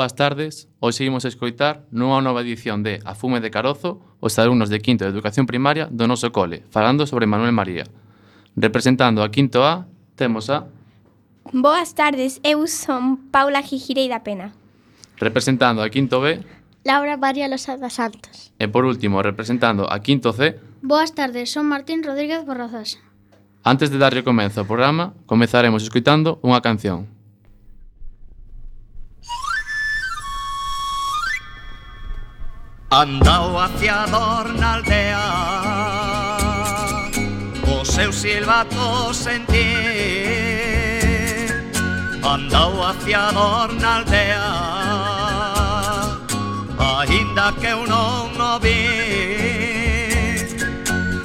Boas tardes, hoxe imos escoitar nunha nova edición de A Fume de Carozo os alumnos de quinto de Educación Primaria do noso cole, falando sobre Manuel María. Representando a quinto A, temos a... Boas tardes, eu son Paula Gigireira Pena. Representando a quinto B... Laura María Losada Santos. E por último, representando a quinto C... Boas tardes, son Martín Rodríguez Borrozas. Antes de darlle comezo ao programa, comezaremos escoitando unha canción. Andou hacia Dorna aldea. O seu silbato sentí. Andou hacia Dorna aldea. Ainda que eu non o vi.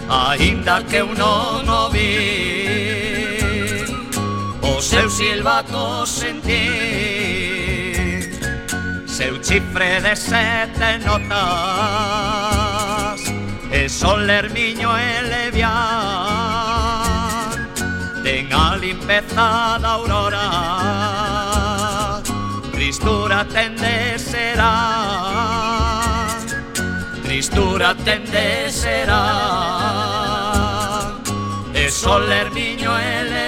Ainda que eu non o vi. O seu silbato sentir seu chifre de sete notas e sol ermiño e levián. Ten a limpeza da aurora tristura tende será tristura tende será e sol ermiño e levián.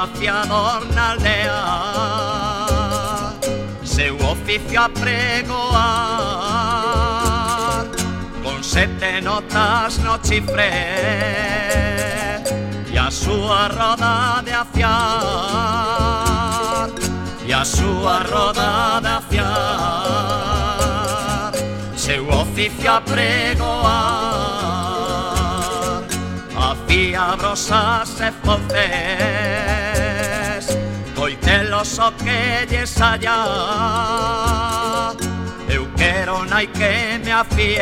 mafia lea seu oficio a pregoar, con sete notas no chifre, e a súa roda de afiar, e a súa roda de afiar, seu oficio a pregoar, afía brosas e fontes, precioso que lles allá. Eu quero nai que me afie.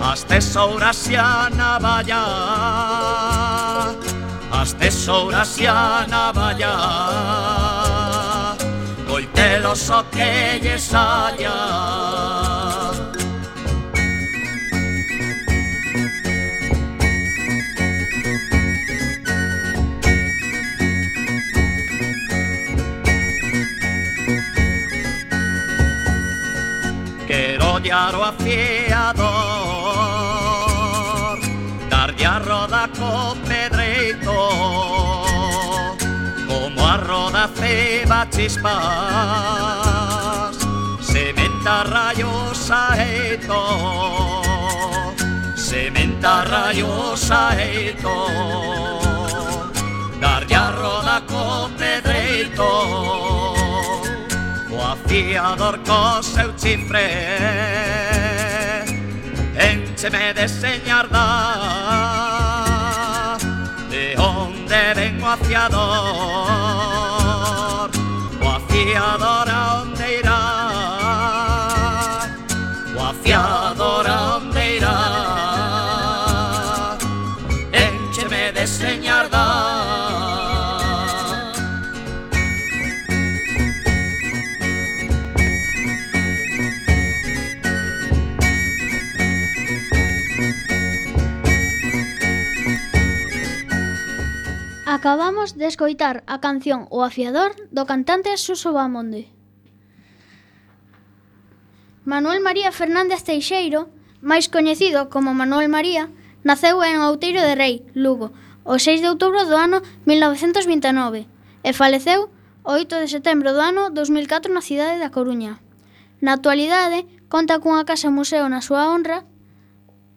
As tesouras e a navalla As tesouras e a navalla Coitelos o que lles allá. odiar o afiador, dar a roda co pedreito, como a roda ceba chispas, sementa rayos aeto, sementa rayos aeto, dar a roda co pedreito afiador co seu chinfré Encheme de señardar De onde ven o afiador? O afiador a onde Acabamos de escoitar a canción O afiador do cantante Suso Bamonde. Manuel María Fernández Teixeiro, máis coñecido como Manuel María, naceu en Outeiro de Rei, Lugo, o 6 de outubro do ano 1929 e faleceu o 8 de setembro do ano 2004 na cidade da Coruña. Na actualidade, conta cunha casa museo na súa honra,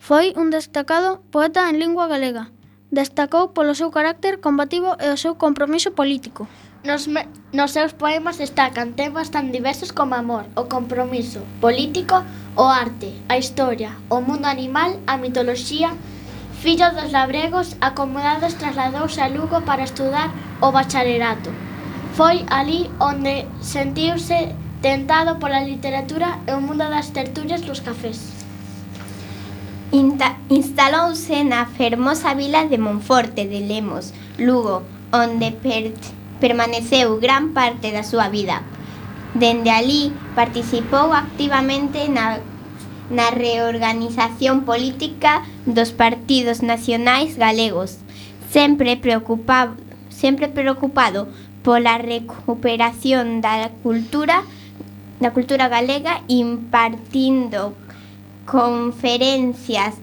foi un destacado poeta en lingua galega, destacou polo seu carácter combativo e o seu compromiso político. Nos, me, nos seus poemas destacan temas tan diversos como amor, o compromiso político, o arte, a historia, o mundo animal, a mitoloxía, fillo dos labregos, acomodados trasladouse a Lugo para estudar o bacharelato. Foi ali onde sentiuse tentado pola literatura e o mundo das tertulias dos cafés. Inta- instalouse na fermosa vila de Monforte de Lemos, Lugo, onde per permaneceu gran parte da súa vida. Dende ali participou activamente na, na reorganización política dos partidos nacionais galegos, sempre preocupado, sempre preocupado pola recuperación da cultura da cultura galega impartindo conferencias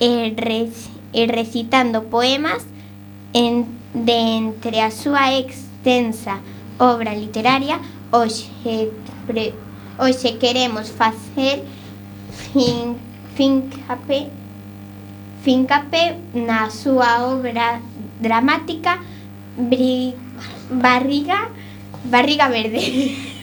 e, res, e recitando poemas de entre a extensa obra literaria hoxe, pre, queremos facer fin, fincape, fincape na súa obra dramática Barriga Barriga Verde.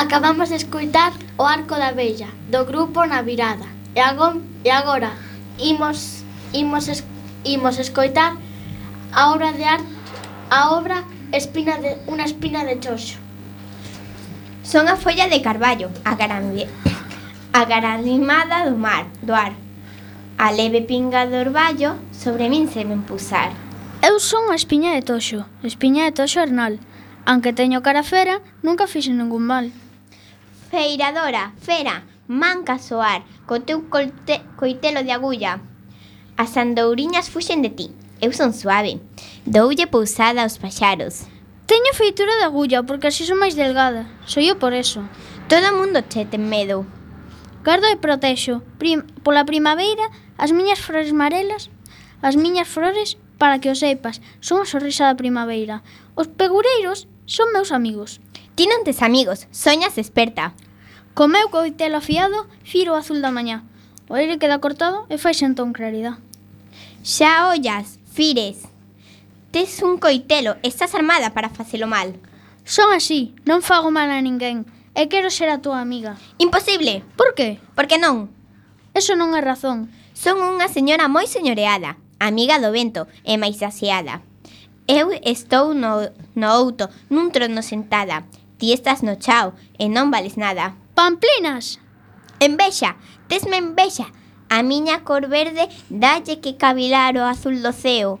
Acabamos de escoitar O Arco da Bella, do grupo Na Virada. E, agora, e agora imos, imos, es, imos escoitar a obra de arte a obra espina de, unha espina de choxo. Son a folla de carballo, a, gran, a garanimada do mar, do ar. A leve pinga do orballo sobre min se me empusar. Eu son a espiña de toxo, espiña de toxo Arnal. Aunque teño cara fera, nunca fixen ningún mal. Feiradora, fera, manca soar, co teu colte, coitelo de agulla. As andouriñas fuxen de ti, eu son suave. Doulle pousada aos paxaros. Teño feitura de agulla porque así son máis delgada. Soy eu por eso. Todo o mundo che ten medo. Gardo e protexo. Prim, pola primavera, as miñas flores marelas, as miñas flores, para que o sepas, son a sorrisa da primavera. Os pegureiros son meus amigos. Ti non tes amigos, soñas experta. Co meu coitelo afiado, firo azul da mañá. O aire queda cortado e fai entón claridade. Xa ollas, fires. Tes un coitelo, estás armada para facelo mal. Son así, non fago mal a ninguén e quero ser a túa amiga. Imposible. Por que? Porque non. Eso non é razón. Son unha señora moi señoreada, amiga do vento e máis aseada. Eu estou no, no outo, nun trono sentada, Ti estás no chao e non vales nada. Pamplinas! Envexa, tesme envexa. A miña cor verde dalle que cavilar o azul do ceo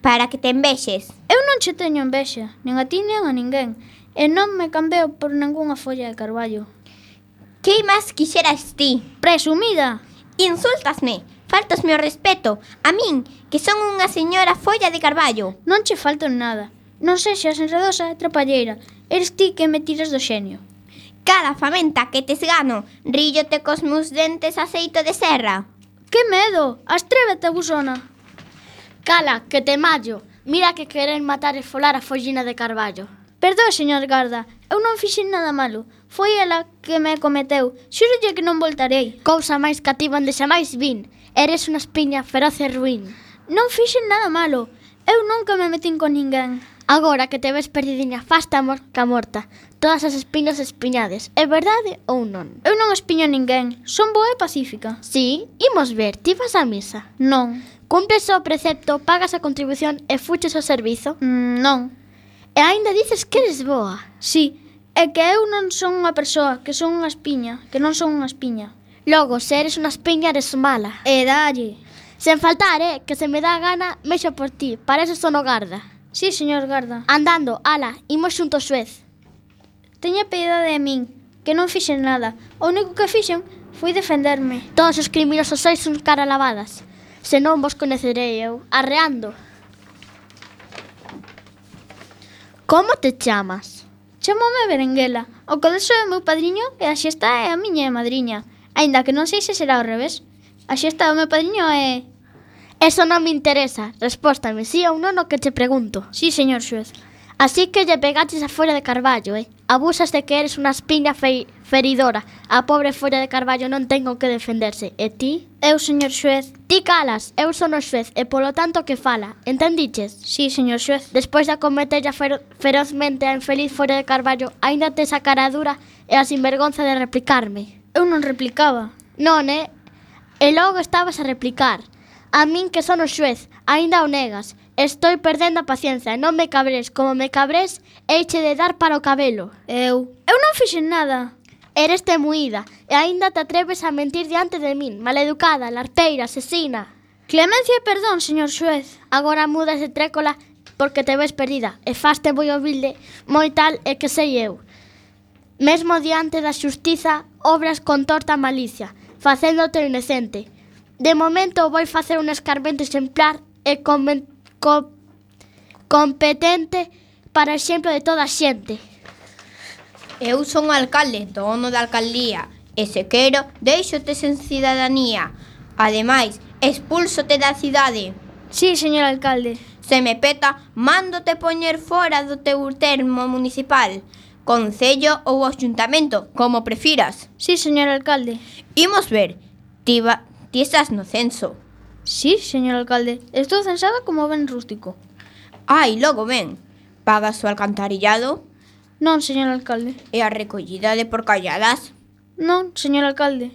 para que te envexes. Eu non che teño envexa, nin a ti nin a ninguén, e non me cambeo por ningunha folla de carballo. Que máis quixeras ti? Presumida! Insultasme, faltasme o respeto, a min, que son unha señora folla de carballo. Non che falto nada, non sexas enredosa e trapalleira, Eres ti que me tiras do xenio. Cada famenta, que tes gano. Ríllote cos meus dentes aceito de serra. Que medo! Astrévete, busona. Cala, que te mallo. Mira que querer matar e folar a follina de Carballo. Perdoe, señor Garda, eu non fixen nada malo. Foi ela que me cometeu. Xurolle que non voltarei. Cousa máis cativa onde xa máis vin. Eres unha espiña feroz e ruín. Non fixen nada malo. Eu nunca me metín con ninguén. Agora que te ves perdidiña, fasta morca morta, todas as espinas espiñades. É verdade ou non? Eu non espiño ninguén, son boa e pacífica. Si, sí, imos ver, ti vas á misa? Non. Cumples o precepto, pagas a contribución e fuches o servizo? Mm, non. E aínda dices que eres boa? Si, sí, é que eu non son unha persoa, que son unha espiña, que non son unha espiña. Logo, se eres unha espiña, eres mala. E dalle. Sen faltar, eh, que se me dá gana, mexo por ti, para eso sono garda. Sí, señor Garda. Andando, ala, imos xunto Suez. Teña piedade de min, que non fixen nada. O único que fixen foi defenderme. Todos os criminosos sois uns cara lavadas. Se non vos coñecerei eu, arreando. Como te chamas? Chamome Berenguela. O colexo é meu padriño e a xesta é a miña madriña. Aínda que non sei se será ao revés. A xesta do meu padriño é Eso non me interesa. Respóstame, sí ou non o que te pregunto. Sí, señor xuez. Así que lle pegaches a folla de Carballo, eh? Abusas de que eres unha espiña fei feridora. A pobre folla de Carballo non tengo que defenderse. E ti? Eu, señor xuez. Ti calas, eu son o xuez e polo tanto que fala. Entendiches? Sí, señor xuez. Despois de acometella fero ferozmente a infeliz folla de Carballo, aínda tes a cara dura e a sinvergonza de replicarme. Eu non replicaba. Non, eh? E logo estabas a replicar. A min que son o xuez, aínda o negas. Estou perdendo a paciencia, non me cabres. Como me cabres, eiche de dar para o cabelo. Eu? Eu non fixen nada. Eres temuída e aínda te atreves a mentir diante de min. Maleducada, larteira, asesina. Clemencia e perdón, señor xuez. Agora mudas de trécola porque te ves perdida e faste moi humilde, moi tal e que sei eu. Mesmo diante da xustiza, obras con torta malicia, facéndote inocente, De momento vou facer un escarmento exemplar e com, competente para exemplo de toda a xente. Eu son alcalde, dono da alcaldía, e se quero, deixote sen cidadanía. Ademais, expulsote da cidade. Sí, señor alcalde. Se me peta, mándote poñer fora do teu termo municipal, concello ou axuntamento, como prefiras. Sí, señor alcalde. Imos ver, ti, va, Ti estás no censo. Sí, señor alcalde. Estou censada como ben rústico. Ai, logo ben. Pagas o alcantarillado? Non, señor alcalde. E a recollida de porcalladas? Non, señor alcalde.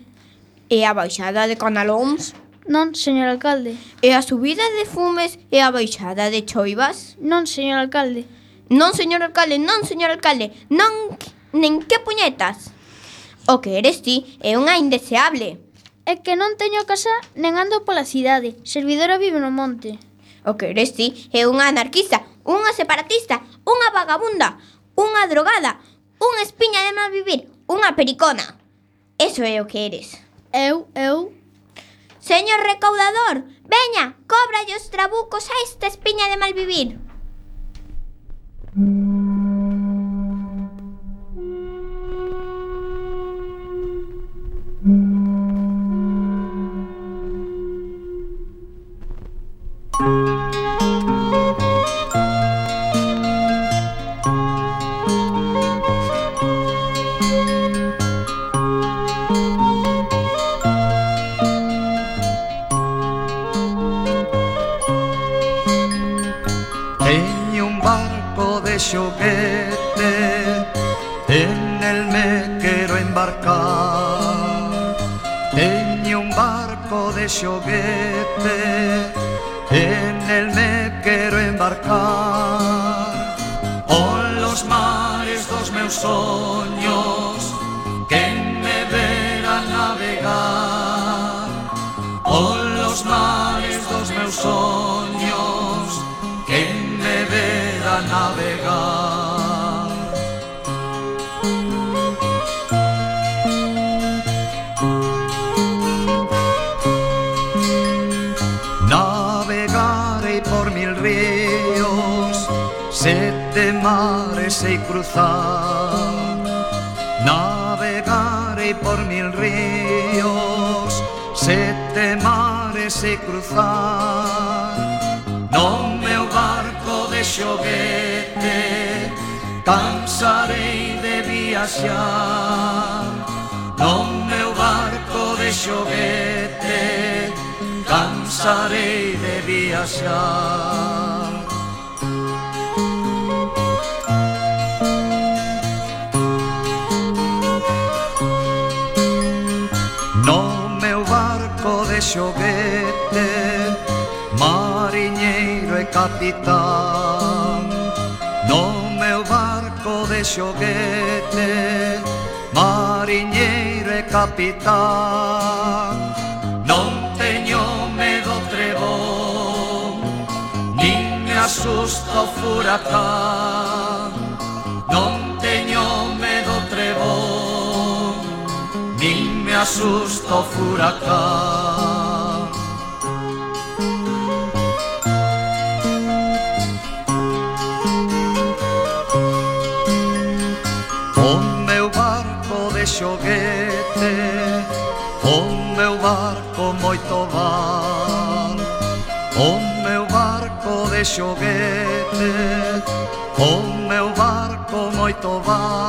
E a baixada de canalóns? Non, señor alcalde. E a subida de fumes e a baixada de choivas? Non, señor alcalde. Non, señor alcalde, non, señor alcalde. Non, nen que puñetas. O que eres ti é unha indeseable. É que non teño casa nen ando pola cidade. Servidora vive no monte. O que eres ti é unha anarquista, unha separatista, unha vagabunda, unha drogada, unha espiña de mal vivir, unha pericona. Eso é o que eres. Eu, eu... Señor recaudador, veña, cóbralle os trabucos a esta espiña de mal vivir. Mm. Cansarei de viaxar. No meu barco de xoguete Cansarei de viaxar. No meu barco de xoguete Mariñeiro e capitán scioghette, mariniere capitán. Non teño medo trebón, nin me asusta o furacán. Non teño medo trebón, nin me asusta o furacán. de xoguete. O meu barco moito vai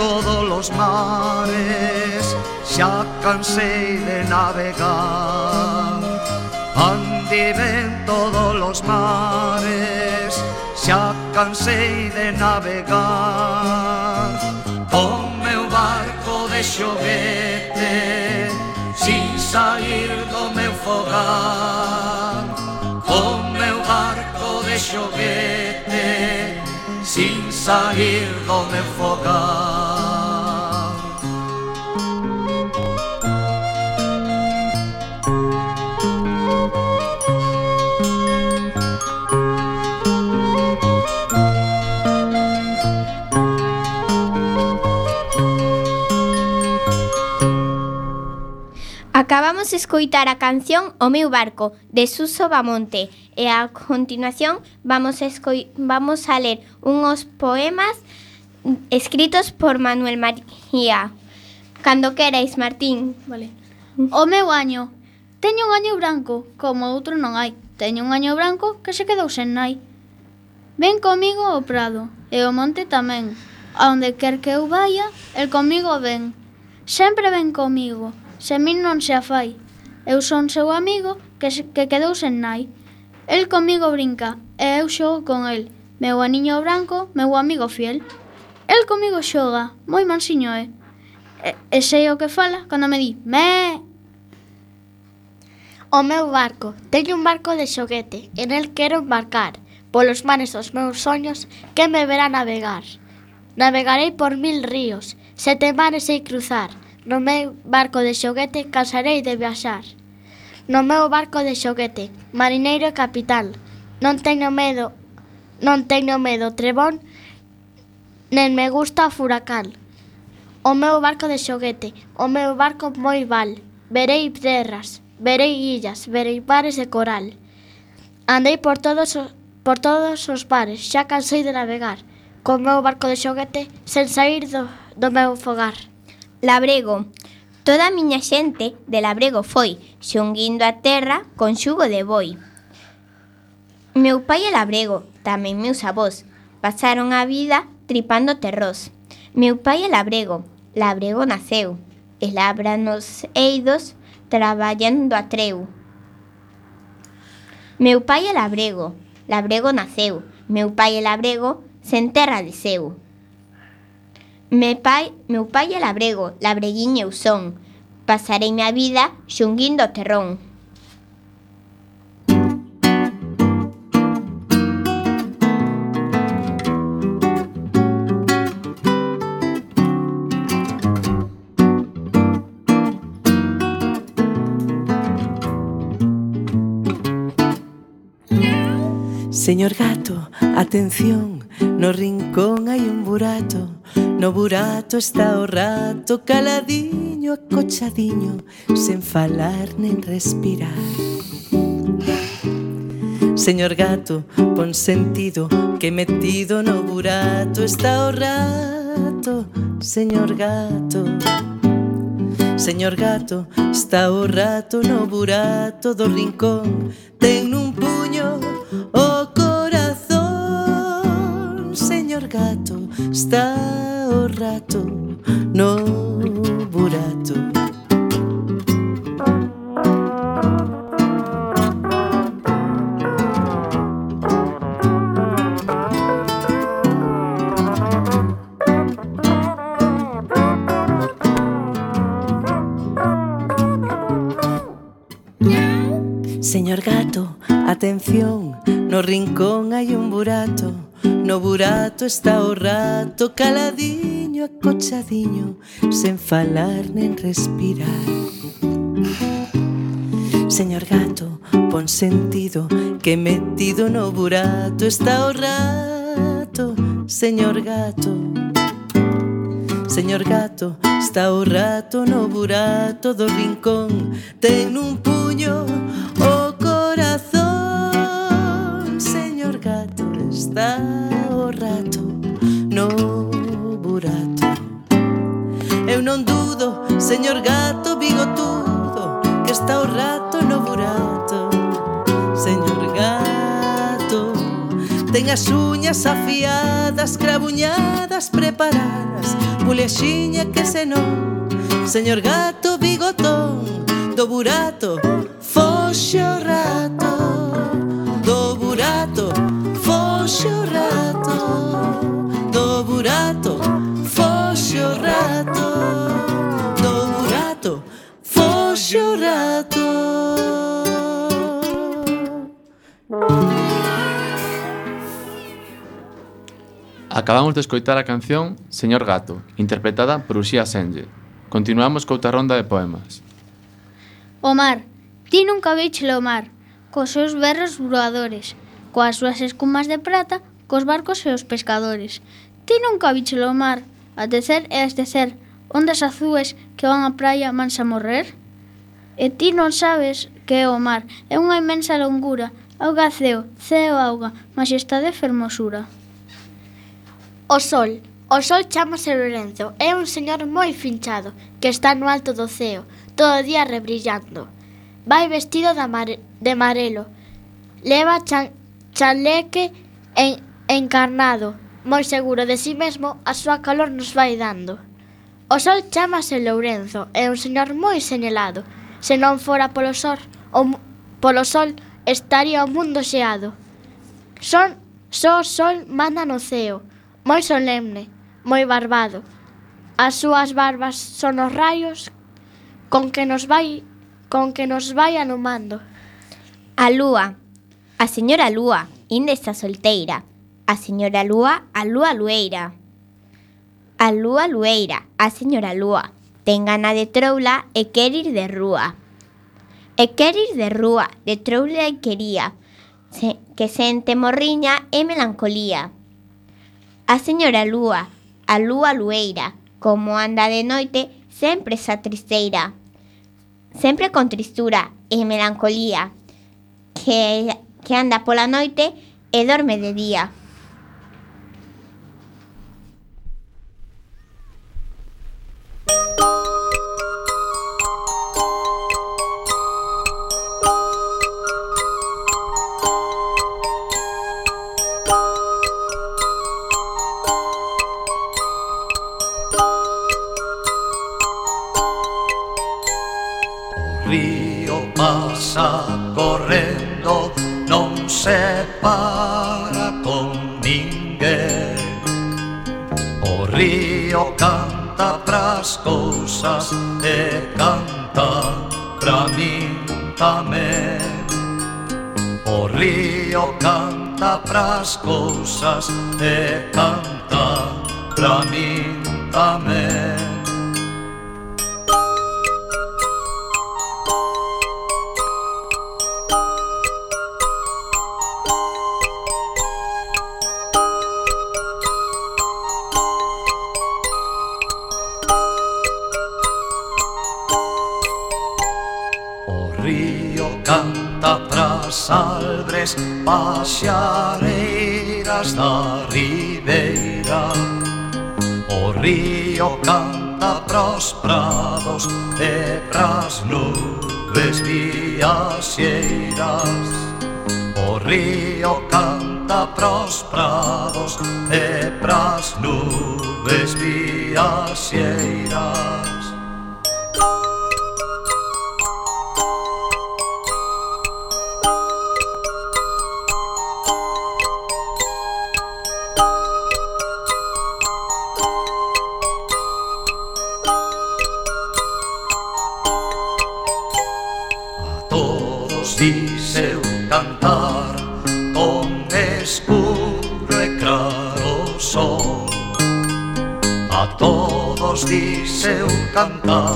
todos los mares, ya cansé de navegar. Andive en todos los mares, ya cansé de navegar. Con meu barco de xoguete, sin sair do meu fogar. Con meu barco de xoguete, sin sair do meu fogar. Acabamos de escoitar a canción O meu barco de Suso Bamonte e a continuación vamos a, vamos a ler unhos poemas escritos por Manuel María. Cando querais, Martín. Vale. O meu año. Teño un año branco, como outro non hai. Teño un año branco que se quedou sen nai. Ven comigo ao prado e o monte tamén. A onde quer que eu vaya, el comigo ven. Sempre ven comigo se min non se a fai. Eu son seu amigo que, se, que quedou sen nai. El comigo brinca e eu xogo con el. Meu aniño branco, meu amigo fiel. El comigo xoga, moi mansiño é. E, e sei o que fala cando me di me. O meu barco, teño un barco de xoguete, en el quero embarcar. Polos mares dos meus soños que me verá navegar. Navegarei por mil ríos, sete mares sei cruzar. No meu barco de xoguete cansarei de viaxar. No meu barco de xoguete, marineiro e capital. Non teño medo, non teño medo trebón, nen me gusta o furacán. O meu barco de xoguete, o meu barco moi val. Verei terras, verei illas, verei bares de coral. Andei por todos os por todos os bares, xa cansei de navegar, co meu barco de xoguete, sen sair do, do meu fogar. Labrego. Toda miña xente de Labrego foi, xunguindo a terra con xugo de boi. Meu pai é labrego, tamén meus avós, pasaron a vida tripando terrós. Meu pai é labrego, labrego naceu, e labra nos eidos traballando a treu. Meu pai labrego, labrego naceu, meu pai labrego, sen terra de. Me pai, meu pai é labrego, labreguín eu son. Pasarei a vida xunguindo o terrón. Señor gato, atención, No rincón hai un burato No burato está o rato Caladiño, acochadiño Sen falar nen respirar. Señor gato, pon sentido Que metido no burato Está o rato Señor gato. Señor gato, está o rato no burato do rincón Ten un burato está o rato no burato. Señor gato, atención, no rincón hai un burato. No burato está o rato Caladiño, acochadiño Sen falar nen respirar. Señor gato, pon sentido Que metido no burato está o rato. Señor gato Señor gato, está o rato no burato do rincón. Ten un puño o oh, está o rato no burato. Eu non dudo, señor gato bigotudo Que está o rato no burato. Señor gato Ten as uñas afiadas, crabuñadas, preparadas Pulexiña que se non. Señor gato bigotón Do burato, foxe o rato. O llorato. Acabamos de escoitar a canción Señor Gato, interpretada por Uxía Senge. Continuamos couta ronda de poemas. O mar, ti nunca veichelo o mar, cos seus berros voadores, coas súas escumas de prata, cos barcos e os pescadores. Ti nunca veichelo o mar, a tecer e a estecer, ondas azúes que van á praia mansa morrer? E ti non sabes que é o mar. É unha imensa longura. Auga ceo, ceo auga, majestade fermosura. O sol. O sol chamase Lorenzo. É un señor moi finchado, que está no alto do ceo, todo o día rebrillando. Vai vestido de, amare de amarelo. Leva chan chaleque en encarnado. Moi seguro de si sí mesmo, a súa calor nos vai dando. O sol chamase Lourenzo, é un señor moi señalado, Se non fora polo sol, o, polo sol estaría o mundo xeado. Son, só o sol manda no ceo, moi solemne, moi barbado. As súas barbas son os raios con que nos vai con que nos vai anumando. A lúa, a señora lúa, inde está solteira. A señora lúa, a lúa lueira. A lúa lueira, a señora lúa. Ten gana de troula e quer ir de rúa. E quer ir de rúa, de troula e quería, se, que sente morriña e melancolía. A señora lúa, a lúa lueira, como anda de noite, sempre sa tristeira. Sempre con tristura e melancolía, que, que anda pola noite e dorme de día. te canta, me río canta tras albres pasear. próspera. 干了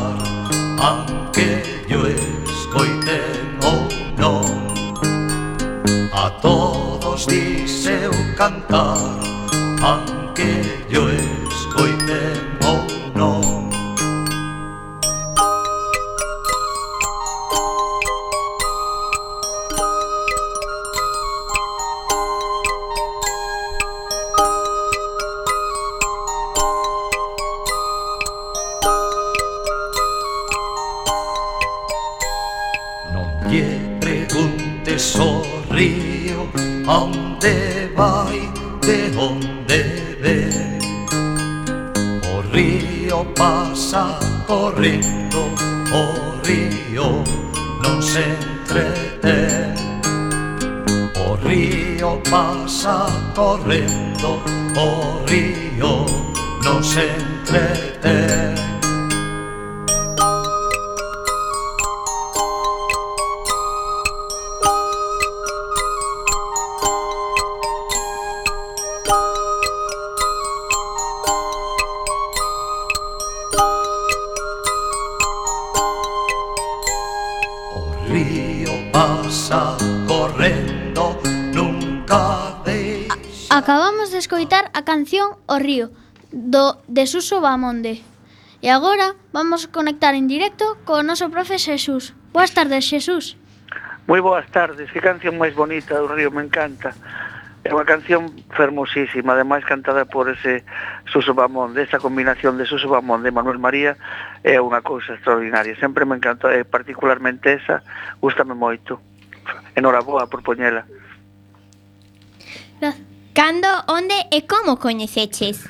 Acabamos de escoitar a canción O Río, do de Suso Bamonde. E agora vamos a conectar en directo co noso profe Xesús. Boas tardes, Xesús. Moi boas tardes, que canción máis bonita do Río, me encanta. É unha canción fermosísima, ademais cantada por ese Suso Bamonde, esa combinación de Suso Bamonde e Manuel María é unha cousa extraordinaria. Sempre me encanta, e particularmente esa, gustame moito. Enhoraboa por poñela. Gracias. Cando, onde e como coñeceches?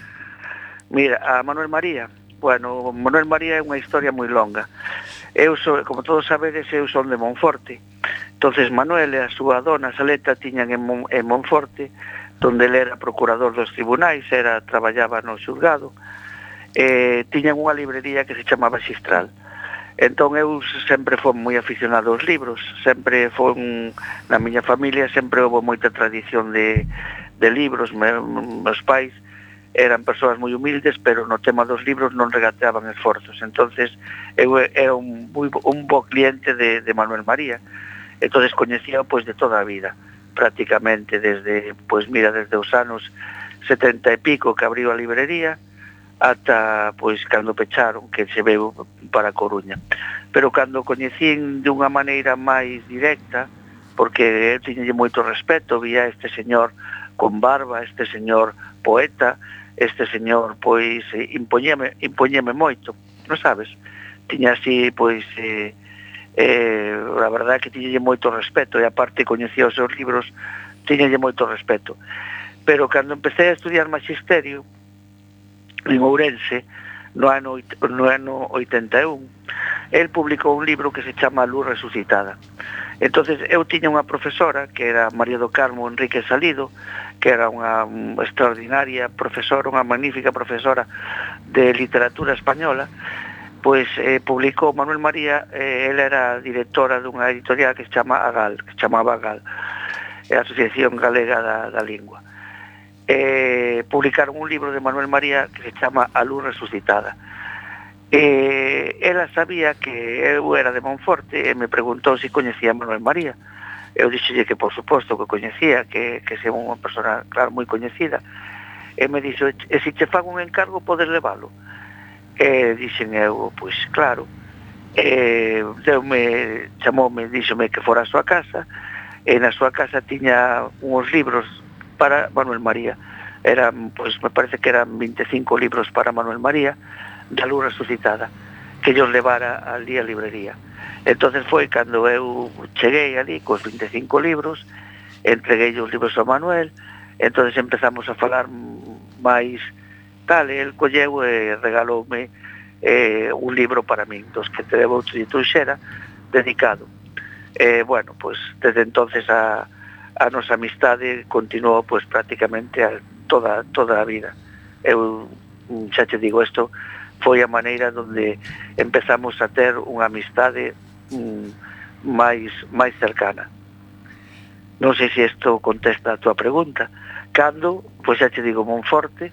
Mira, a Manuel María, bueno, Manuel María é unha historia moi longa. Eu, so, como todos sabedes, eu son de Monforte. entonces Manuel e a súa dona Saleta tiñan en, Mon, en Monforte, donde ele era procurador dos tribunais, era traballaba no xulgado, e tiñan unha librería que se chamaba Xistral. Entón eu sempre fui moi aficionado aos libros, sempre foi na miña familia sempre houve moita tradición de de libros, me, meus pais eran persoas moi humildes, pero no tema dos libros non regateaban esforzos. entonces eu era un, moi, un bo cliente de, de Manuel María, entonces coñecía pois de toda a vida, prácticamente desde, pois mira, desde os anos 70 e pico que abriu a librería, ata pois cando pecharon que se veu para Coruña. Pero cando coñecín de unha maneira máis directa, porque eu tiñelle moito respeto, vía este señor con barba, este señor poeta, este señor pois eh, impoñeme, impoñeme moito, non sabes? Tiña así pois eh, eh, a verdade que tiñelle moito respeto e aparte coñecía os seus libros, tiñelle moito respeto. Pero cando empecé a estudiar magisterio en Ourense, no ano, no ano 81. El publicou un libro que se chama Luz Resucitada. entonces eu tiña unha profesora que era María do Carmo Enrique Salido, que era unha extraordinaria profesora, unha magnífica profesora de literatura española, pois eh, publicou Manuel María, eh, ela era directora dunha editorial que se chama Agal, que chamaba Agal, a Asociación Galega da, da Lingua eh, publicaron un libro de Manuel María que se chama A luz resucitada. Eh, ela sabía que eu era de Monforte e me preguntou se si coñecía a Manuel María. Eu dixelle que por suposto que coñecía, que, que se unha persona, claro, moi coñecida. E me dixo, e eh, se che fago un encargo podes levalo? E eh, dixen eu, pois claro. Eh, e deume, chamoume, díxome que fora a súa casa, e na súa casa tiña uns libros para Manuel María. Eran, pues me parece que eran 25 libros para Manuel María, da luz resucitada, que yo levara al día librería. Entonces foi cando eu cheguei ali cos 25 libros, entreguei os libros a Manuel, entonces empezamos a falar máis tal, e el colleu e regaloume eh, un libro para min, dos que te debo de dedicado. Eh, bueno, pues desde entonces a, a nosa amistade continuou pois prácticamente a toda toda a vida. Eu mm, xa te digo isto, foi a maneira onde empezamos a ter unha amistade mm, máis máis cercana. Non sei se isto contesta a tua pregunta. Cando, pois xa te digo, Monforte,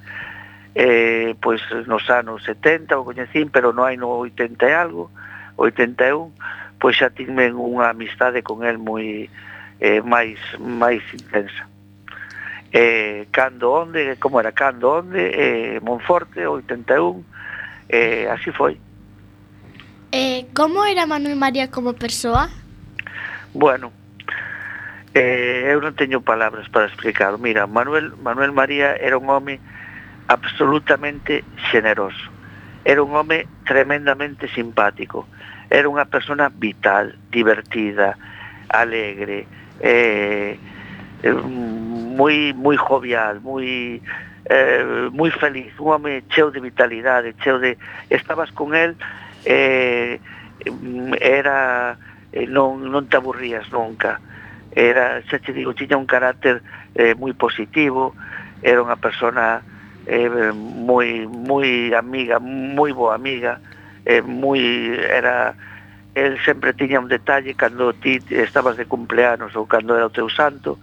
eh, pois nos anos 70 o coñecín, pero non hai no 80 e algo, 81, pois xa tiven unha amistade con el moi eh, máis máis intensa. Eh, cando onde, como era, cando onde, eh, Monforte, 81, eh, así foi. Eh, como era Manuel María como persoa? Bueno, eh, eu non teño palabras para explicar. Mira, Manuel, Manuel María era un home absolutamente generoso. Era un home tremendamente simpático. Era unha persona vital, divertida, alegre, eh, eh moi moi jovial, moi eh, moi feliz, un home cheo de vitalidade, cheo de estabas con el eh, era eh, non non te aburrías nunca. Era, xa te digo, tiña un carácter eh, moi positivo, era unha persona eh, moi moi amiga, moi boa amiga, eh, moi era el sempre tiña un detalle cando ti estabas de cumpleanos ou cando era o teu santo.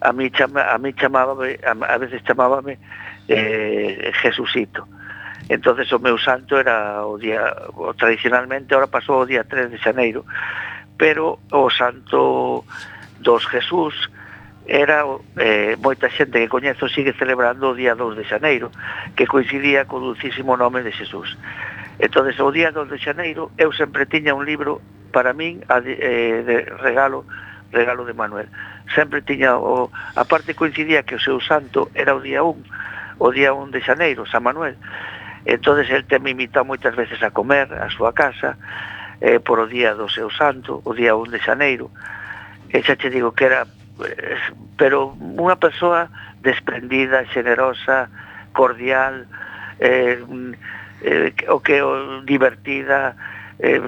A mí, chama, a mí chamábame a, veces chamábame eh, Jesucito. Entonces o meu santo era o día o, tradicionalmente ahora pasou o día 3 de xaneiro pero o santo dos Jesús era eh, moita xente que coñezo sigue celebrando o día 2 de xaneiro que coincidía co dulcísimo nome de Jesús Entón, o día 2 de xaneiro, eu sempre tiña un libro para min a de, eh, de regalo regalo de Manuel. Sempre tiña o a parte coincidía que o seu santo era o día 1, o día 1 de xaneiro, San Manuel. Entonces el te me invitado moitas veces a comer a súa casa eh, por o día do seu santo, o día 1 de xaneiro. E xa te digo que era eh, pero unha persoa desprendida, generosa, cordial, eh, eh, o que o divertida eh,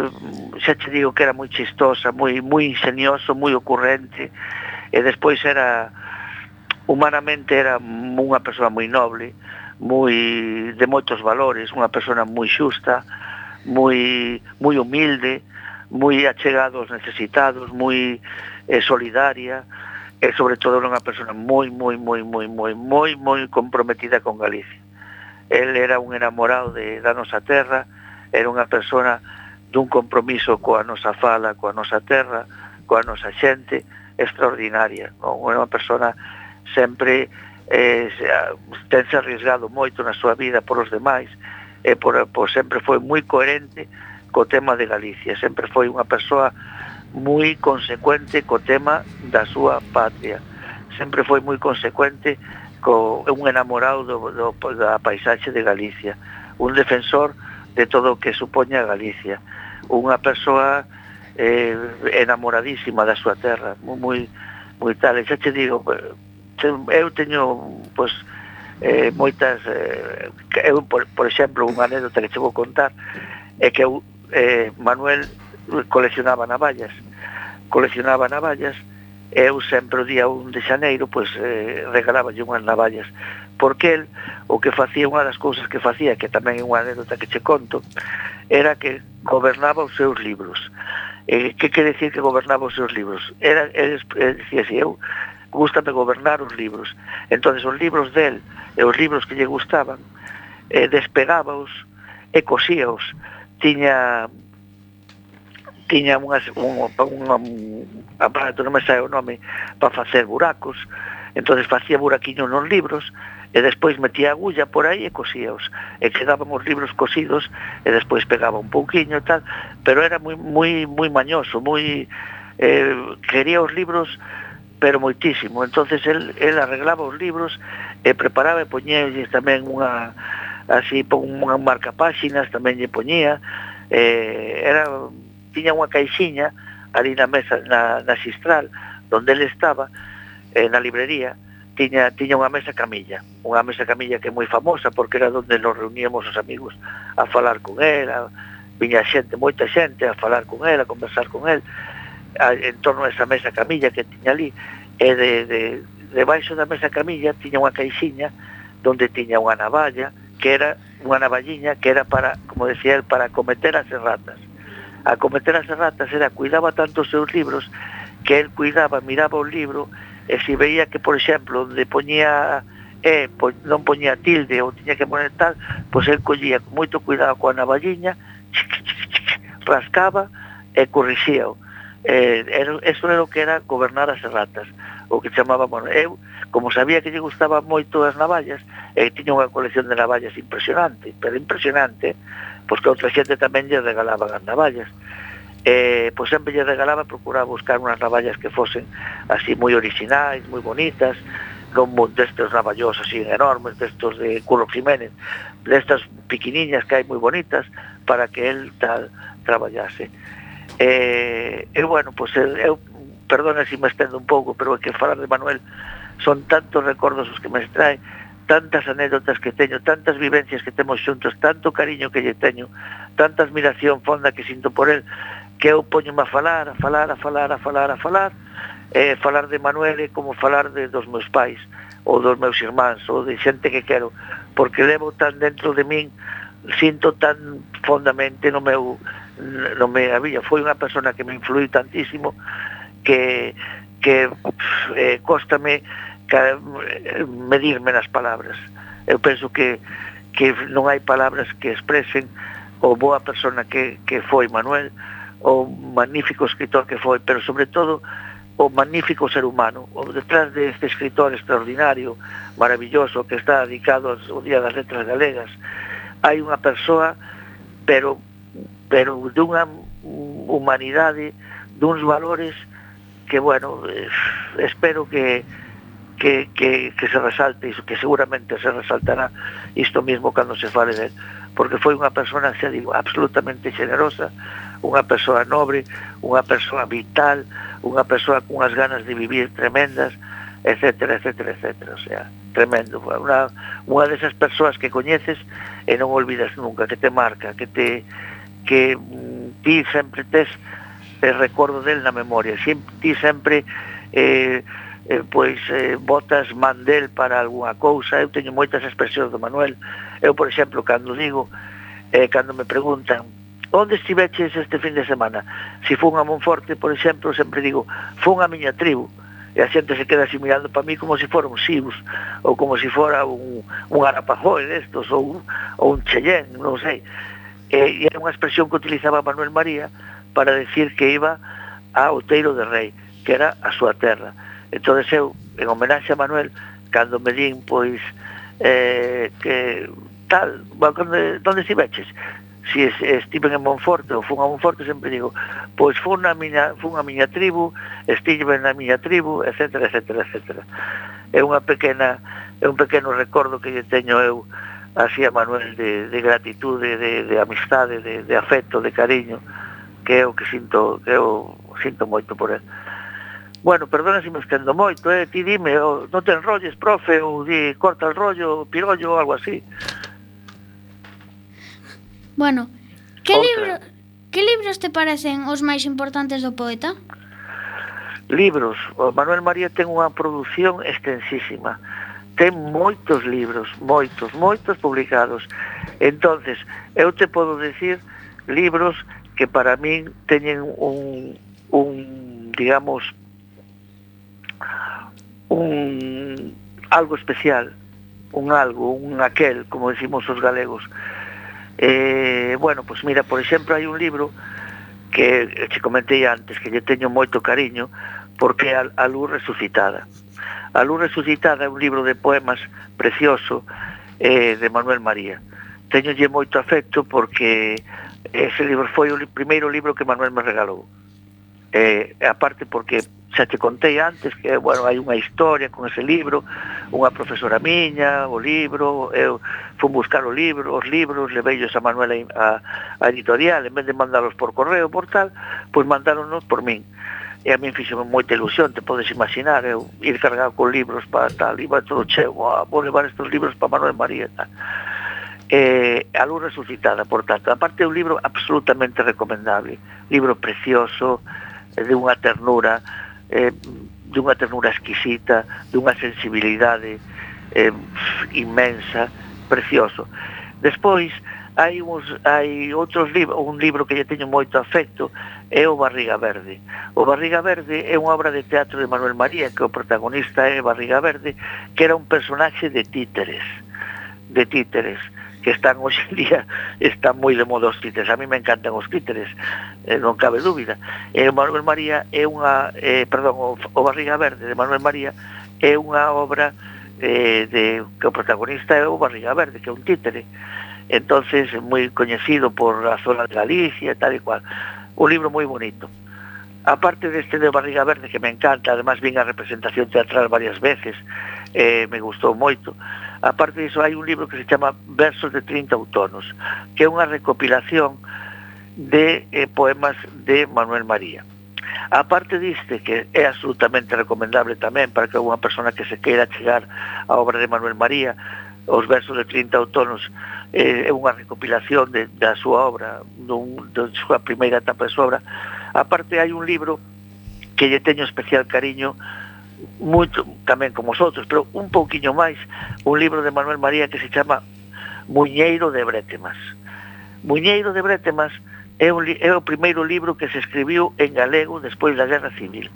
xa te digo que era moi chistosa moi moi ingenioso, moi ocurrente e despois era humanamente era unha persoa moi noble moi de moitos valores unha persona moi xusta moi moi humilde moi achegados aos necesitados moi eh, solidaria e sobre todo era unha persona moi moi moi moi moi moi moi comprometida con Galicia el era un enamorado de, da nosa terra, era unha persona dun compromiso coa nosa fala, coa nosa terra, coa nosa xente extraordinaria, non? Era Unha persona sempre eh, tense arriesgado moito na súa vida por os demais e por, por sempre foi moi coherente co tema de Galicia, sempre foi unha persoa moi consecuente co tema da súa patria, sempre foi moi consecuente co, un enamorado do, do, da paisaxe de Galicia, un defensor de todo o que supoña Galicia, unha persoa eh, enamoradísima da súa terra, moi, moi, tal, e xa te digo, eu teño, pois, eh, moitas, eh, eu, por, por exemplo, unha anécdota que che vou contar, é que eu, eh, Manuel coleccionaba navallas, coleccionaba navallas, eu sempre o día 1 de xaneiro pois eh, regalaballe unhas navallas porque el o que facía unha das cousas que facía que tamén é unha anécdota que che conto era que gobernaba os seus libros. Eh, que quere decir que gobernaba os seus libros? Era, el, el decía así, eu gustame gobernar os libros entonces os libros del e os libros que lle gustaban eh, despegábaos e cosíaos. Tiña tiña unhas, un, un, un aparato, non me sae o nome, para facer buracos, entonces facía buraquiños nos libros, e despois metía agulla por aí e cosíaos, e quedaban os libros cosidos, e despois pegaba un pouquiño e tal, pero era moi, moi, moi mañoso, moi... Eh, quería os libros pero moitísimo. Entonces el, el arreglaba os libros e preparaba e poñía tamén unha así unha marca páxinas tamén lle poñía. Eh, era tiña unha caixiña ali na mesa, na, na xistral, donde ele estaba, eh, na librería, tiña, tiña unha mesa camilla, unha mesa camilla que é moi famosa porque era donde nos reuníamos os amigos a falar con ela, viña xente, moita xente a falar con ela, a conversar con el, a, en torno a esa mesa camilla que tiña ali, e de, de, debaixo da mesa camilla tiña unha caixiña donde tiña unha navalla, que era unha navalliña que era para, como decía el, para cometer as ratas a cometer as ratas era cuidaba tanto os seus libros que el cuidaba, miraba o libro e se veía que, por exemplo, onde poñía e pois, non poñía tilde ou tiña que poner tal, pois el collía con moito cuidado coa navalliña, rascaba e corrixía -o. Eh, era, eso era o que era gobernar as ratas o que chamaba, bueno, eu, como sabía que lle gustaban moito as navallas, e eh, tiña unha colección de navallas impresionante, pero impresionante, pois que outra xente tamén lle regalaban as navallas eh, pois sempre lle regalaba procurar buscar unhas navallas que fosen así moi orixinais, moi bonitas non destes navallos así enormes, destos de Curro Jiménez destas piquiniñas que hai moi bonitas para que el tal traballase. Eh, e bueno, pois eu perdona se si me estendo un pouco, pero é que falar de Manuel son tantos recordos os que me extraen tantas anécdotas que teño, tantas vivencias que temos xuntos, tanto cariño que lle teño, tanta admiración fonda que sinto por él, que eu poño a falar, a falar, a falar, a falar, a falar, eh, falar de Manuel é como falar de, dos meus pais, ou dos meus irmáns, ou de xente que quero, porque levo tan dentro de min, sinto tan fondamente no meu no me había foi unha persona que me influiu tantísimo que que eh, costame Eh, medirme nas palabras. Eu penso que que non hai palabras que expresen o boa persona que, que foi Manuel, o magnífico escritor que foi, pero sobre todo o magnífico ser humano. O detrás deste este escritor extraordinario, maravilloso, que está dedicado ao Día das Letras Galegas, hai unha persoa, pero pero dunha humanidade, duns valores que, bueno, eh, espero que que, que, que se resalte iso, que seguramente se resaltará isto mismo cando se fale del porque foi unha persona, xa digo, absolutamente generosa, unha persoa nobre, unha persoa vital, unha persoa cunhas ganas de vivir tremendas, etcétera, etcétera, etcétera, o sea, tremendo, unha, unha desas persoas que coñeces e non olvidas nunca, que te marca, que te que mm, ti sempre tes el recordo del na memoria, sempre, ti sempre eh, eh, pois eh, botas mandel para algunha cousa, eu teño moitas expresións do Manuel. Eu, por exemplo, cando digo, eh, cando me preguntan, onde estiveches este fin de semana? Si fun a Monforte, por exemplo, sempre digo, fun a miña tribu, e a xente se queda así mirando para mí como se si fora un Sibus, ou como se si fora un, un Arapajoe destos, ou, ou un Cheyenne, non sei. E, e era unha expresión que utilizaba Manuel María para decir que iba a Outeiro de Rei, que era a súa terra Entón, eu, en homenaxe a Manuel, cando me din, pois, eh, que tal, bueno, donde, si veches? Si es, estiven en Monforte ou fun a Monforte, sempre digo, pois fun na miña, fun a miña tribu, estive na miña tribu, etc, etc, etc. É unha pequena, é un pequeno recordo que lle teño eu así a Manuel de, de gratitude, de, de amistade, de, de afecto, de cariño, que é o que sinto, que eu sinto moito por ele. Bueno, perdona se me estendo moito, eh? ti dime, oh, non ten rolles, profe, ou di, corta el rollo, pirollo, algo así. Bueno, que, Outra. libro, que libros te parecen os máis importantes do poeta? Libros. O Manuel María ten unha produción extensísima. Ten moitos libros, moitos, moitos publicados. Entonces, eu te podo decir libros que para min teñen un, un digamos, un algo especial, un algo, un aquel, como decimos os galegos. Eh, bueno, pois pues mira, por exemplo, hai un libro que eh, che comentei antes que lle teño moito cariño porque a, a luz resucitada. A luz resucitada é un libro de poemas precioso eh, de Manuel María. Teñolle moito afecto porque ese libro foi o primeiro libro que Manuel me regalou. Eh, aparte porque xa te contei antes que, bueno, hai unha historia con ese libro, unha profesora miña, o libro, eu fui buscar o libro, os libros, leveillos a Manuela a, a editorial, en vez de mandalos por correo, por tal, pois mandáronos por min. E a min fixo moita ilusión, te podes imaginar, eu ir cargado con libros para tal, iba todo cheo, oh, vou levar estes libros para Manuel María, tal eh, a luz resucitada, por tanto. Aparte é un libro absolutamente recomendable, libro precioso, de unha ternura, eh, dunha ternura exquisita, dunha sensibilidade eh, inmensa, precioso. Despois, hai, uns, hai outros libros, un libro que lle teño moito afecto, é o Barriga Verde. O Barriga Verde é unha obra de teatro de Manuel María, que o protagonista é Barriga Verde, que era un personaxe de títeres, de títeres que están hoxe en día están moi de moda os títeres. A mí me encantan os títeres, eh, non cabe dúbida. E o Manuel María é unha, eh, perdón, o, o Barriga Verde de Manuel María é unha obra eh, de que o protagonista é o Barriga Verde, que é un títere. Entonces, moi coñecido por a zona de Galicia e tal e cual. Un libro moi bonito. Aparte deste de Barriga Verde, que me encanta, además vin a representación teatral varias veces, eh, me gustou moito, aparte disso hai un libro que se chama Versos de 30 outonos, que é unha recopilación de eh, poemas de Manuel María aparte diste que é absolutamente recomendable tamén para que unha persona que se queira chegar á obra de Manuel María, os versos de 30 autónomos eh, é unha recopilación de, da súa obra, dun, da súa primeira etapa de súa obra. aparte hai un libro que lle teño especial cariño moito, tamén como os outros, pero un pouquiño máis, un libro de Manuel María que se chama Muñeiro de Bretemas. Muñeiro de Bretemas é, un, é o primeiro libro que se escribiu en galego despois da Guerra Civil.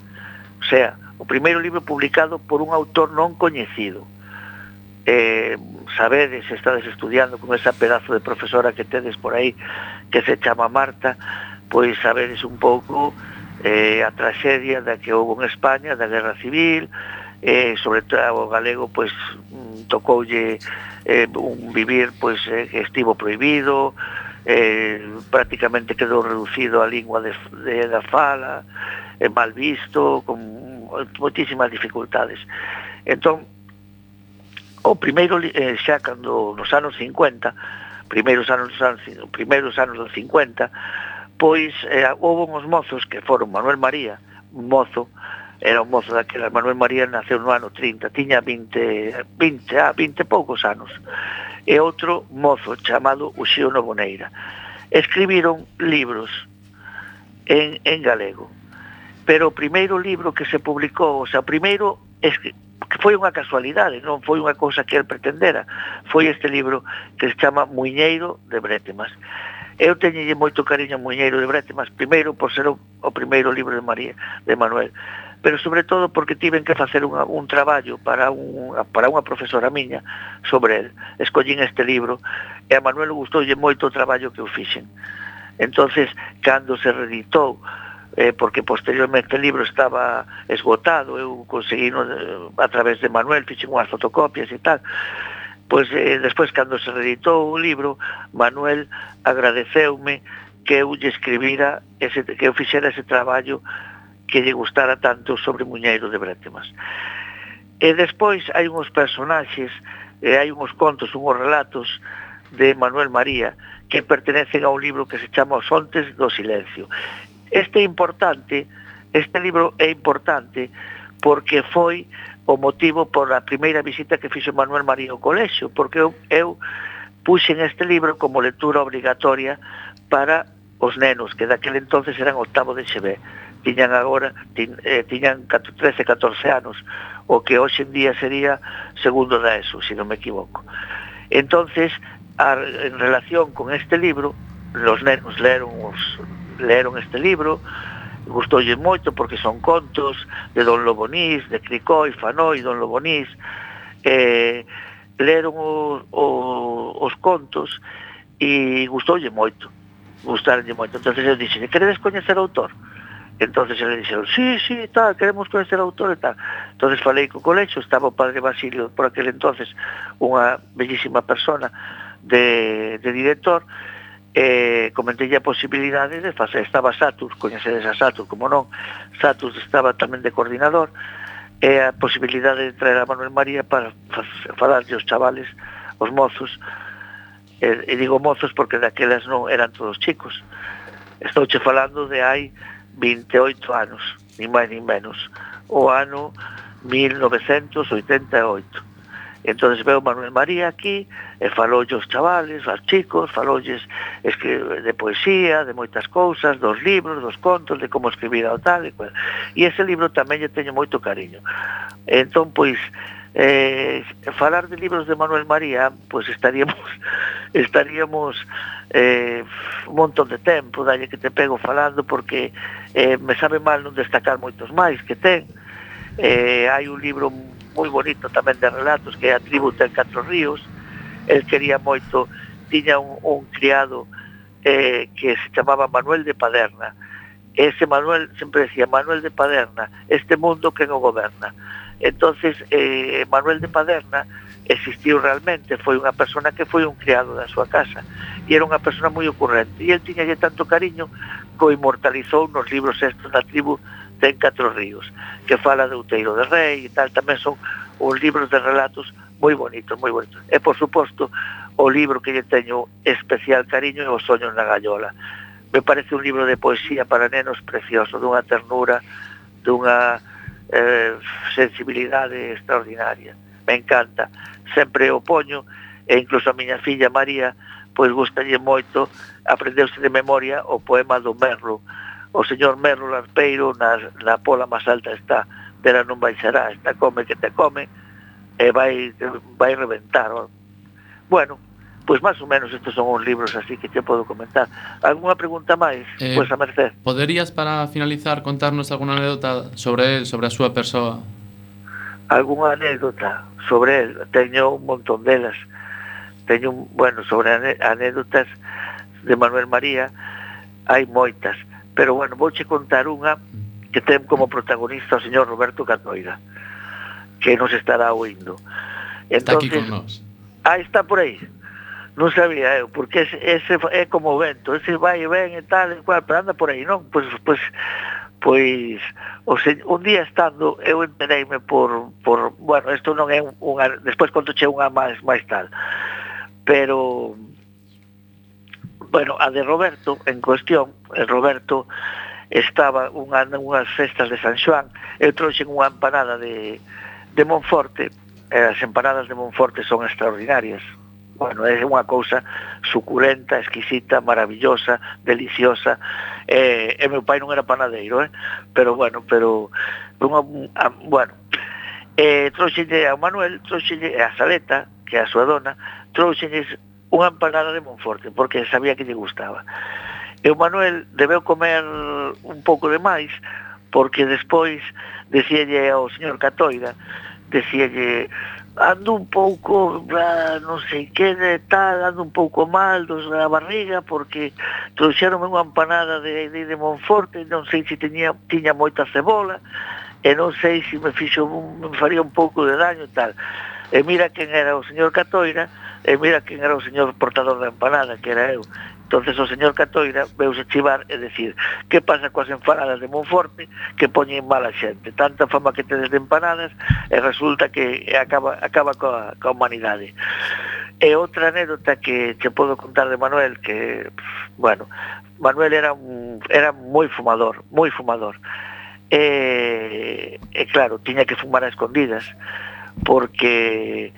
O sea, o primeiro libro publicado por un autor non coñecido. Eh, sabedes, estades estudiando con esa pedazo de profesora que tedes por aí que se chama Marta, pois sabedes un pouco eh, a traxedia da que houve en España, da Guerra Civil, eh, sobre todo o galego pois tocoulle eh, un vivir pois eh, estivo prohibido, eh, prácticamente quedou reducido a lingua de, de, da fala, eh, mal visto, con moitísimas dificultades. Entón, o primeiro eh, xa cando nos anos 50, primeiros anos, anos primeiros anos dos 50, pois eh, houve uns mozos que foron Manuel María, un mozo, era un mozo daquela, Manuel María naceu no ano 30, tiña 20, 20, ah, 20 poucos anos, e outro mozo chamado Uxío Novoneira. Escribiron libros en, en galego, pero o primeiro libro que se publicou, o sea, primeiro es que foi unha casualidade, non foi unha cousa que el pretendera. Foi este libro que se chama Muñeiro de Bretemas. Eu teñelle moito cariño a Muñeiro de Brete, mas primeiro por ser o, o primeiro libro de María de Manuel, pero sobre todo porque tiven que facer un, un traballo para un, para unha profesora miña sobre el. Escollín este libro e a Manuel gustoulle moito o traballo que eu fixen. Entonces, cando se reeditou eh, porque posteriormente o libro estaba esgotado, eu conseguí no, a través de Manuel, fixen unhas fotocopias e tal, Pois eh, despois cando se reeditou o libro, Manuel agradeceume que eu lle escribira ese, que eu fixera ese traballo que lle gustara tanto sobre Muñeiro de Brétemas. E despois hai uns personaxes, e hai uns contos, uns relatos de Manuel María que pertenecen a un libro que se chama Os Ontes do Silencio. Este é importante, este libro é importante porque foi o motivo por a primeira visita que fixo Manuel María ao colexio, porque eu, eu puxen este libro como lectura obrigatoria para os nenos, que daquele entonces eran octavo de XB. Tiñan agora, tin, eh, tiñan 13, 14 anos, o que hoxe en día sería segundo da ESO, se si non me equivoco. Entonces, a, en relación con este libro, los nenos leron, os, leron este libro, gustoulle moito porque son contos de Don Lobonís, de Cricoi, Fanoi, Don Lobonís, eh, leron o, o, os contos e gustoulle moito, Gustaronlle moito. Entón eu dixen, queredes coñecer o autor? entonces le dixeron, sí, sí, tal, queremos coñecer o autor e tal. entonces falei co colexo, estaba o padre Basilio por aquel entonces, unha bellísima persona de, de director, e eh, comentei a posibilidade de facer, estaba Satur, coñecedes a Satur, como non, Satur estaba tamén de coordinador, e a posibilidade de traer a Manuel María para falarlle os chavales, os mozos, e, e digo mozos porque daquelas non eran todos chicos, estou che falando de hai 28 anos, ni máis ni menos, o ano 1988 entonces veo Manuel María aquí eh, e faloulle os chavales, aos chicos, faloulles escribe, de poesía, de moitas cousas, dos libros, dos contos, de como escribir ao tal e cual. E ese libro tamén lle teño moito cariño. Entón, pois, eh, falar de libros de Manuel María, pois estaríamos estaríamos eh, un montón de tempo, dalle que te pego falando, porque eh, me sabe mal non destacar moitos máis que ten. Eh, hai un libro moi bonito tamén de relatos que é a tribu ten catro ríos. El quería moito tiña un, un criado eh, que se chamaba Manuel de Paderna. Ese Manuel sempre decía Manuel de Paderna este mundo que non goberna entonces eh, Manuel de Paderna existiu realmente, foi unha persona que foi un criado da súa casa e era unha persona moi ocurrente e el tiñalle tanto cariño que o inmortalizou nos libros estos da tribu ten catro ríos, que fala de Outeiro de Rei e tal, tamén son os libros de relatos moi bonitos, moi bonitos. E, por suposto, o libro que lle teño especial cariño é Os soños na gallola. Me parece un libro de poesía para nenos precioso, dunha ternura, dunha eh, sensibilidade extraordinaria. Me encanta. Sempre o poño, e incluso a miña filla María, pois gustalle moito, aprendeuse de memoria o poema do Merlo, o señor Merlo Larpeiro na, na pola máis alta está, pero non vai será, está come que te come, e vai, vai reventar. Bueno, pois máis ou menos estes son os libros así que te podo comentar. Alguna pregunta máis? Eh, pois a merced. Poderías para finalizar contarnos alguna anécdota sobre él, sobre a súa persoa? alguna anécdota sobre él, teño un montón delas. Teño, bueno, sobre anécdotas de Manuel María hai moitas pero bueno, vouche contar unha que ten como protagonista o señor Roberto Catoira, que nos estará oindo. Entonces, está aquí con nós. Ah, está por aí. Non sabía eu, porque ese, ese é como o vento, ese vai e ven e tal, e cual, pero anda por aí, non? Pois, pois, pois o se, un día estando eu entereime por, por bueno, isto non é unha, despois contoche unha máis máis tal. Pero Bueno, a de Roberto en cuestión, eh, Roberto estaba unha, unhas festas de San Xoán, eu trouxen unha empanada de, de Monforte, e as empanadas de Monforte son extraordinarias. Bueno, é unha cousa suculenta, exquisita, maravillosa, deliciosa. E, e meu pai non era panadeiro, eh? pero bueno, pero unha, a, bueno, eh, trouxenlle a Manuel, trouxenlle a Saleta, que é a súa dona, trouxenlle unha empanada de Monforte, porque sabía que lle gustaba. E o Manuel debeu comer un pouco de máis, porque despois decíalle ao señor Catoira, decíalle, ando un pouco, bla, non sei que de tal, ando un pouco mal dos da barriga, porque trouxeronme unha empanada de, de, de Monforte, non sei se tiña, tiña moita cebola, e non sei se me fixo, me faría un pouco de daño e tal. E mira quen era o señor Catoira, e mira quen era o señor portador da empanada, que era eu. entonces o señor Catoira veuse chivar e decir que pasa coas empanadas de Monforte que poñen mala xente, tanta fama que tedes de empanadas e resulta que acaba, acaba coa, coa humanidade. E outra anécdota que te podo contar de Manuel que, bueno, Manuel era, un, era moi fumador, moi fumador. E, e claro, tiña que fumar a escondidas porque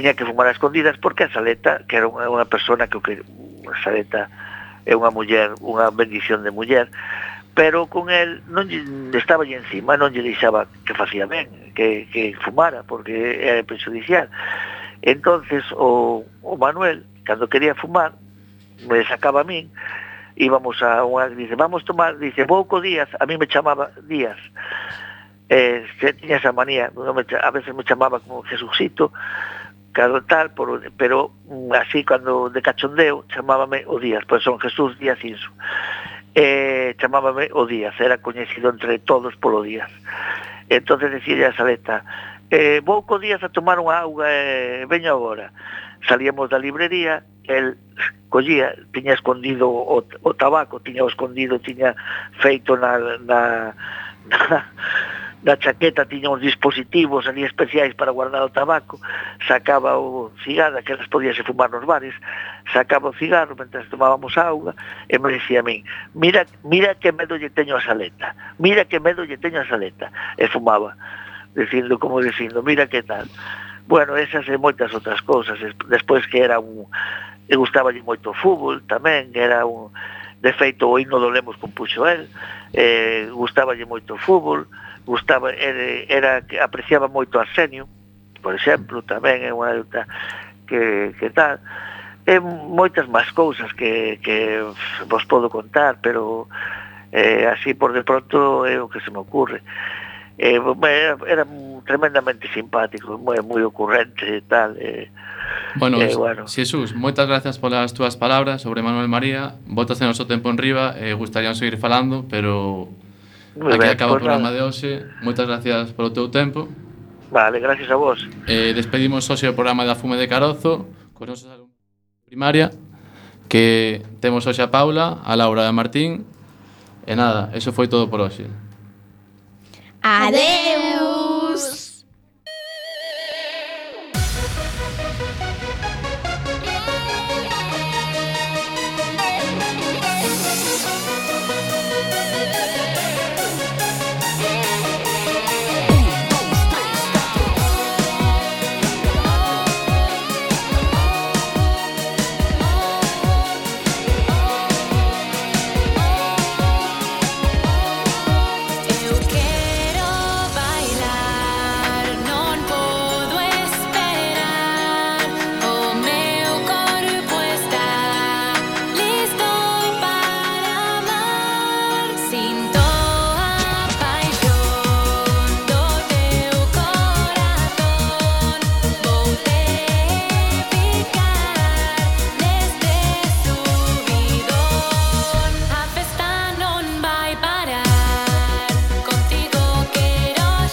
tiña que fumar a escondidas porque a Saleta, que era unha, unha persona que, que Saleta é unha muller, unha bendición de muller, pero con el non lle, estaba lle encima, non lle deixaba que facía ben, que, que fumara, porque era prejudicial. entonces o, o Manuel, cando quería fumar, me sacaba a min, íbamos a unha, dice, vamos tomar, dice, vou co Díaz, a mí me chamaba Díaz, eh, que tiña esa manía, a veces me chamaba como Jesucito, claro tal, por, pero así cando de cachondeo chamábame o Díaz, pois son Jesús Díaz Inso. Eh, chamábame o Díaz, era coñecido entre todos polo Díaz. Entonces decía a Saleta, eh, vou co Díaz a tomar unha auga e eh, veño agora. Salíamos da librería, el collía, tiña escondido o, o tabaco, tiña o escondido, tiña feito na, na, na da chaqueta tiña uns dispositivos ali especiais para guardar o tabaco, sacaba o cigarro, que las podíase fumar nos bares, sacaba o cigarro mentre tomábamos auga, e me dicía a min, mira, mira que medo lle teño a saleta, mira que medo lle teño a saleta, e fumaba, dicindo como dicindo, mira que tal. Bueno, esas e moitas outras cousas, despois que era un... E gustaba moito o fútbol tamén, era un de feito o himno do Lemos compuxo el, eh, eh gustaballe moito o fútbol, gustaba, era, era, apreciaba moito Arsenio, por exemplo, tamén é unha que, que tal, e moitas máis cousas que, que vos podo contar, pero eh, así por de pronto é o que se me ocurre eh, era, era tremendamente simpático, moi moi ocurrente e tal. Eh, bueno, eh, bueno. Jesús, moitas gracias polas túas palabras sobre Manuel María. Botas en o tempo en riba e eh, gustarían seguir falando, pero Muy aquí ben, acaba o programa nada. de hoxe. Moitas gracias polo teu tempo. Vale, gracias a vos. Eh, despedimos hoxe o programa da Fume de Carozo cos nosos alumnos primaria que temos hoxe a Paula, a Laura e a Martín. E nada, eso foi todo por hoxe. Adeu!